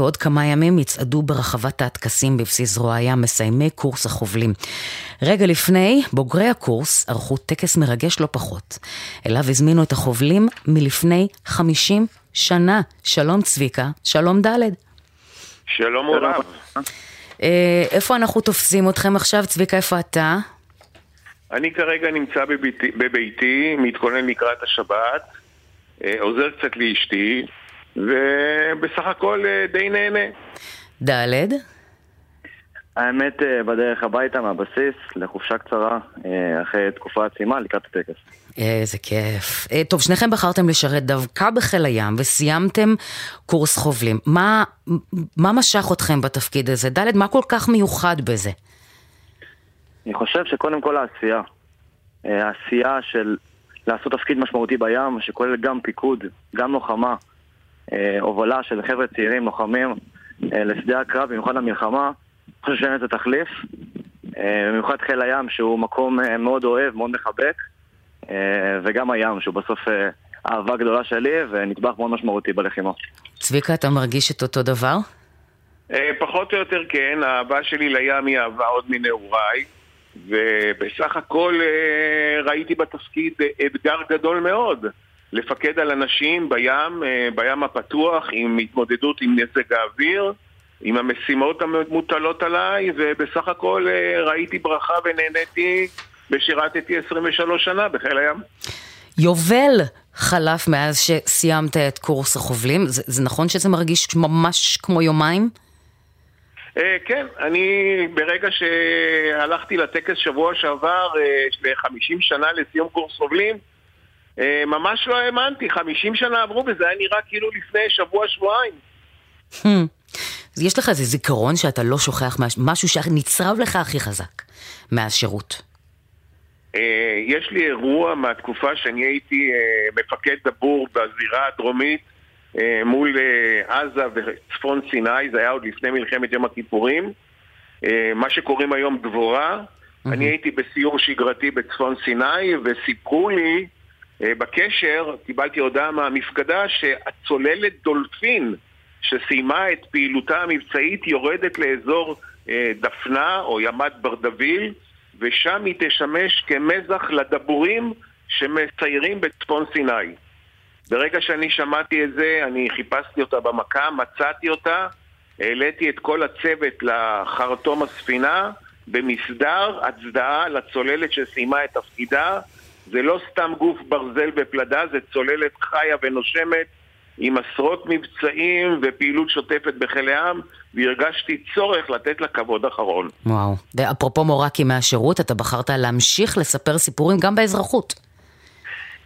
בעוד כמה ימים יצעדו ברחבת הטקסים בבסיס זרוע הים מסיימי קורס החובלים. רגע לפני, בוגרי הקורס ערכו טקס מרגש לא פחות. אליו הזמינו את החובלים מלפני 50 שנה. שלום צביקה, שלום ד'. שלום רב. אה, איפה אנחנו תופסים אתכם עכשיו? צביקה, איפה אתה? אני כרגע נמצא בביתי, בביתי מתכונן לקראת השבת, אה, עוזר קצת לאשתי, ובסך הכל אה, די נהנה. ד' האמת, אה, בדרך הביתה מהבסיס, לחופשה קצרה, אה, אחרי תקופה עצימה, לקראת הטקס. איזה כיף. טוב, שניכם בחרתם לשרת דווקא בחיל הים וסיימתם קורס חובלים. מה, מה משך אתכם בתפקיד הזה? ד', מה כל כך מיוחד בזה? אני חושב שקודם כל העשייה. העשייה של לעשות תפקיד משמעותי בים, שכולל גם פיקוד, גם לוחמה, הובלה של חבר'ה צעירים, לוחמים, אה, לשדה הקרב, במיוחד למלחמה, אני חושב שאין לזה תחליף. אה, במיוחד חיל הים, שהוא מקום אה, מאוד אוהב, מאוד מחבק, אה, וגם הים, שהוא בסוף אה, אהבה גדולה שלי ונדבך מאוד משמעותי בלחימה. צביקה, אתה מרגיש את אותו דבר? אה, פחות או יותר כן, האהבה שלי לים היא אהבה עוד מנעוריי, ובסך הכל אה, ראיתי בתפקיד אתגר גדול מאוד. לפקד על אנשים בים, אה, בים הפתוח, עם התמודדות עם מזג האוויר, עם המשימות המוטלות עליי, ובסך הכל אה, ראיתי ברכה ונהניתי ושירתתי 23 שנה בחיל הים. יובל חלף מאז שסיימת את קורס החובלים. זה, זה נכון שזה מרגיש ממש כמו יומיים? אה, כן, אני ברגע שהלכתי לטקס שבוע שעבר, אה, ל-50 שנה לסיום קורס חובלים, ממש לא האמנתי, 50 שנה עברו וזה היה נראה כאילו לפני שבוע-שבועיים. אז יש לך איזה זיכרון שאתה לא שוכח, משהו שנצרב לך הכי חזק מהשירות. אה, יש לי אירוע מהתקופה שאני הייתי אה, מפקד דבור בזירה הדרומית אה, מול אה, עזה וצפון סיני, זה היה עוד לפני מלחמת יום הכיפורים, אה, מה שקוראים היום דבורה. אני הייתי בסיור שגרתי בצפון סיני וסיפרו לי אה, בקשר, קיבלתי הודעה מהמפקדה שהצוללת דולפין שסיימה את פעילותה המבצעית יורדת לאזור אה, דפנה או ימת ברדוויל ושם היא תשמש כמזח לדבורים שמסיירים בצפון סיני. ברגע שאני שמעתי את זה, אני חיפשתי אותה במכה, מצאתי אותה, העליתי את כל הצוות לחרטום הספינה, במסדר הצדעה לצוללת שסיימה את תפקידה. זה לא סתם גוף ברזל בפלדה, זה צוללת חיה ונושמת עם עשרות מבצעים ופעילות שוטפת בחיל הים, והרגשתי צורך לתת לה כבוד אחרון. וואו. ואפרופו מורקי מהשירות, אתה בחרת להמשיך לספר סיפורים גם באזרחות.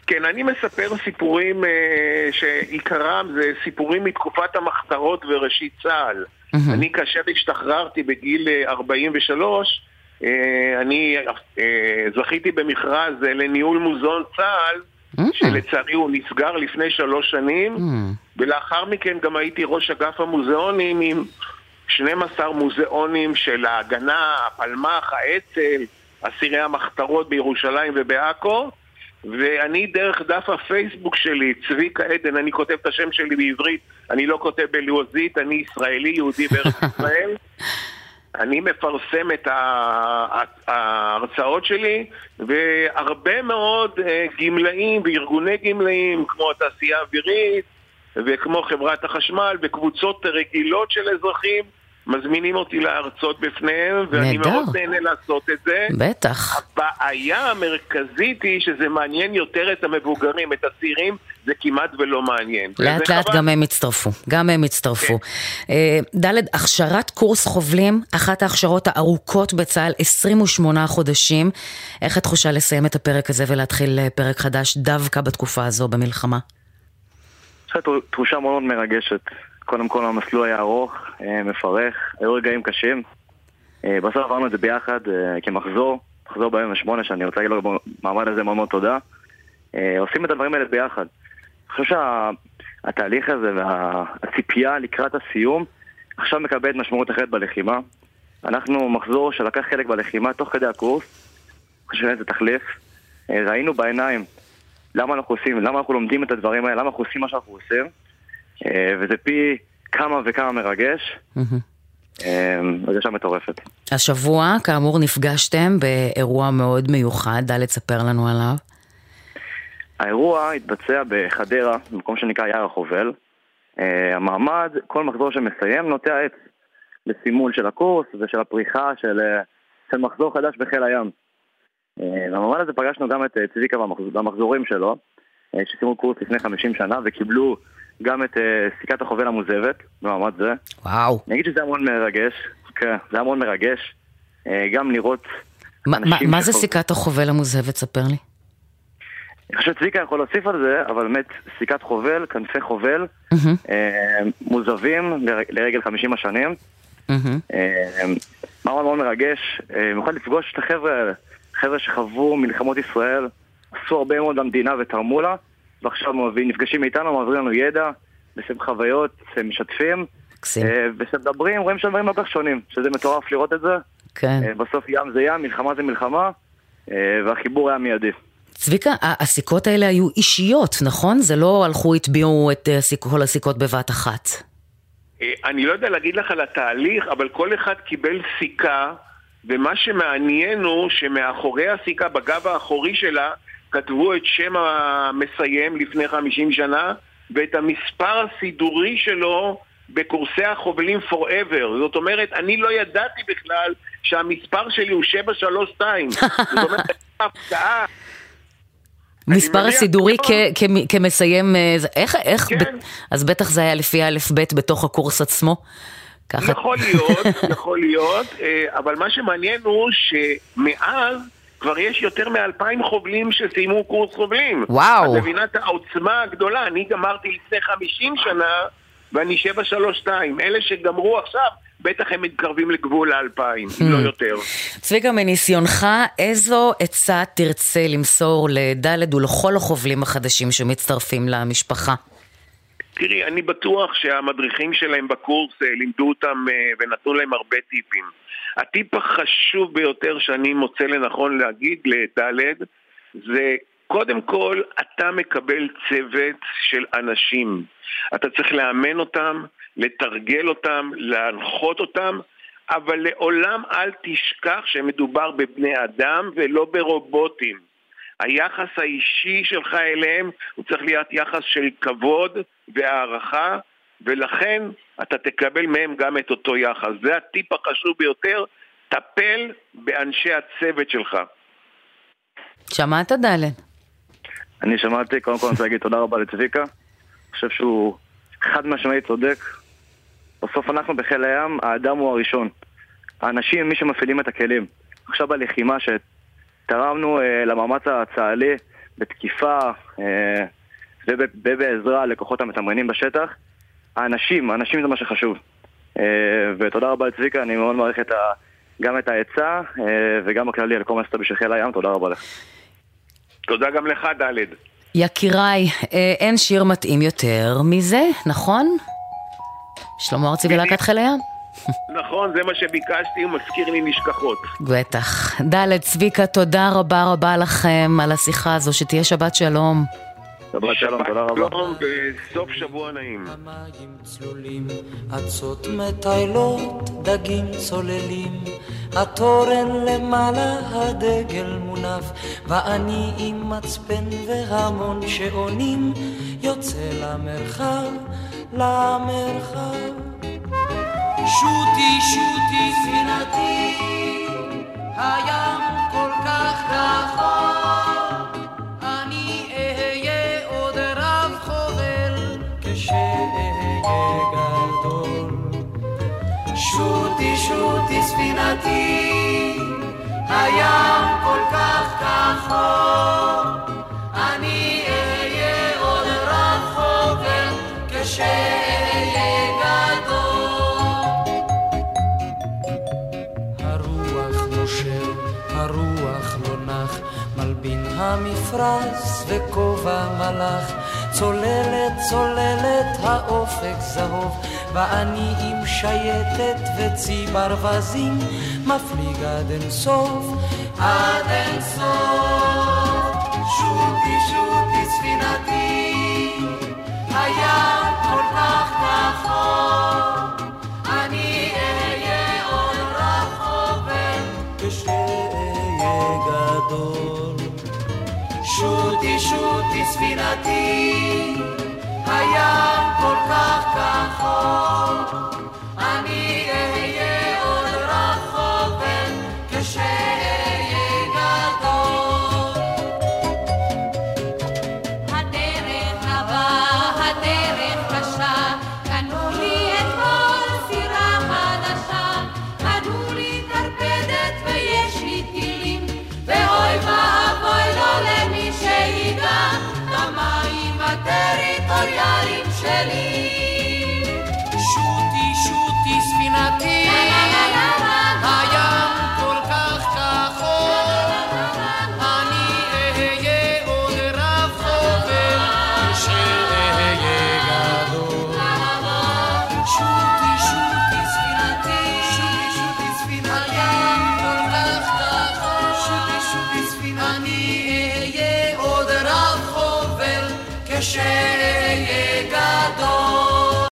כן, אני מספר סיפורים אה, שעיקרם זה סיפורים מתקופת המחתרות וראשית צה"ל. אני כאשר השתחררתי בגיל אה, 43, אה, אני אה, זכיתי במכרז אה, לניהול מוזיאון צה"ל, שלצערי הוא נסגר לפני שלוש שנים, ולאחר מכן גם הייתי ראש אגף המוזיאונים עם 12 מוזיאונים של ההגנה, הפלמ"ח, האצ"ל, אסירי המחתרות בירושלים ובעכו. ואני דרך דף הפייסבוק שלי, צביקה עדן, אני כותב את השם שלי בעברית, אני לא כותב בלועזית, אני ישראלי, יהודי בארץ ישראל. אני מפרסם את ההרצאות שלי, והרבה מאוד אה, גמלאים וארגוני גמלאים, כמו התעשייה האווירית, וכמו חברת החשמל, וקבוצות רגילות של אזרחים, מזמינים אותי להרצות בפניהם, ואני נהדר. מאוד נהנה לעשות את זה. בטח. הבעיה המרכזית היא שזה מעניין יותר את המבוגרים, את הצעירים, זה כמעט ולא מעניין. לאט לאט. גם הם יצטרפו, גם הם יצטרפו. אה, ד', הכשרת קורס חובלים, אחת ההכשרות הארוכות בצה"ל, 28 חודשים. איך התחושה לסיים את הפרק הזה ולהתחיל אה, פרק חדש דווקא בתקופה הזו במלחמה? תחושה מאוד מרגשת. קודם כל המסלול היה ארוך, אה, מפרך, היו רגעים קשים. בסוף עברנו את זה ביחד כמחזור, מחזור ב-48 שאני רוצה להגיד לו במעמד הזה מאוד מאוד תודה. עושים את הדברים האלה ביחד. חושב שהתהליך הזה והציפייה לקראת הסיום עכשיו מקבלת משמעות אחרת בלחימה. אנחנו מחזור שלקח חלק בלחימה תוך כדי הקורס, חושב לזה תחליף. אה, ראינו בעיניים למה אנחנו עושים, למה אנחנו לומדים את הדברים האלה, למה אנחנו עושים מה שאנחנו עושים. אה, וזה פי כמה וכמה מרגש. הרגשה מטורפת. השבוע, כאמור, נפגשתם באירוע מאוד מיוחד, ד' ספר לנו עליו. האירוע התבצע בחדרה, במקום שנקרא יער החובל. המעמד, כל מחזור שמסיים, נוטע עץ לסימול של הקורס ושל הפריחה של, של מחזור חדש בחיל הים. במעמד הזה פגשנו גם את צביקה במחזורים שלו, שסיימו קורס לפני 50 שנה וקיבלו גם את uh, סיכת החובל המוזבת במעמד זה. וואו. אני אגיד שזה המון מרגש, כן, זה המון מרגש. Uh, גם לראות ما, מה, מה זה סיכת החובל המוזבת? ספר לי. אני חושב שצביקה יכול להוסיף על זה, אבל באמת סיכת חובל, כנפי חובל, mm-hmm. uh, מוזבים לרג, לרגל 50 השנים. Mm-hmm. Uh, מאוד מאוד מרגש, במיוחד uh, לפגוש את החבר'ה האלה, חבר'ה שחוו מלחמות ישראל, עשו הרבה מאוד למדינה ותרמו לה. ועכשיו נפגשים איתנו, מעבירים לנו ידע, עושים חוויות, משתפים. וכשמדברים, רואים שהדברים לא כך שונים, שזה מטורף לראות את זה. כן. בסוף ים זה ים, מלחמה זה מלחמה, והחיבור היה מיידי. צביקה, הסיכות האלה היו אישיות, נכון? זה לא הלכו, הטביעו את כל הסיכות בבת אחת. אני לא יודע להגיד לך על התהליך, אבל כל אחד קיבל סיכה, ומה שמעניין הוא שמאחורי הסיכה, בגב האחורי שלה, כתבו את שם המסיים לפני 50 שנה ואת המספר הסידורי שלו בקורסי החובלים forever. זאת אומרת, אני לא ידעתי בכלל שהמספר שלי הוא 732. זאת אומרת, הפתעה. מספר הסידורי כמסיים, אה, איך, איך, כן. אז בטח זה היה לפי א' ב' בתוך הקורס עצמו. ככה. יכול להיות, יכול להיות, אה, אבל מה שמעניין הוא שמאז כבר יש יותר מאלפיים חובלים שסיימו קורס חובלים. וואו. את מבינה את העוצמה הגדולה, אני גמרתי לפני חמישים שנה ואני שבע שלוש שתיים. אלה שגמרו עכשיו, בטח הם מתקרבים לגבול האלפיים, אם לא יותר. צביקה, מניסיונך, איזו עצה תרצה למסור לדלת ולכל החובלים החדשים שמצטרפים למשפחה? תראי, אני בטוח שהמדריכים שלהם בקורס לימדו אותם ונתנו להם הרבה טיפים. הטיפ החשוב ביותר שאני מוצא לנכון להגיד לדלת זה קודם כל אתה מקבל צוות של אנשים. אתה צריך לאמן אותם, לתרגל אותם, להנחות אותם, אבל לעולם אל תשכח שמדובר בבני אדם ולא ברובוטים. היחס האישי שלך אליהם הוא צריך להיות יחס של כבוד והערכה ולכן אתה תקבל מהם גם את אותו יחס. זה הטיפ החשוב ביותר, טפל באנשי הצוות שלך. שמעת דלת? אני שמעתי, קודם כל אני רוצה להגיד תודה רבה לצביקה. אני חושב שהוא חד משמעית צודק. בסוף אנחנו בחיל הים, האדם הוא הראשון. האנשים הם מי שמפעילים את הכלים. עכשיו בלחימה שתרמנו אה, למאמץ הצה"לי בתקיפה אה, ובעזרה לכוחות המתמרנים בשטח, האנשים, האנשים זה מה שחשוב. אה, ותודה רבה לצביקה, אני מאוד מעריך את ה... גם את העצה אה, וגם בכללי על כל מה שעשית בשביל חיל הים, תודה רבה לך. תודה גם לך, דלת. יקיריי, אה, אין שיר מתאים יותר מזה, נכון? שלמה ארצי ולהקת חיל הים? נכון, זה מה שביקשתי, הוא מזכיר לי נשכחות. בטח. ד' צביקה, תודה רבה רבה לכם על השיחה הזו, שתהיה שבת שלום. שבת שלום, תודה רבה. שלום וסוף שבוע נעים. המים צלולים, אצות מטיילות, דגים צוללים, התורן למעלה, הדגל מונף, ואני עם מצפן והמון שעונים, יוצא למרחב, למרחב. שוטי, שוטי, ספינתי, הים כל כך רחוק, המפרש וכובע מלאך, צוללת צוללת האופק זהוב, ואני עם שייטת וצי ברווזים, מפליג עד אין סוף, עד אין סוף. שוטי שוטי ספינתי, הים כל כך רחוק, אני אהיה עוד רחוק, כשאהיה גדול. שוטי שוטי ספינתי,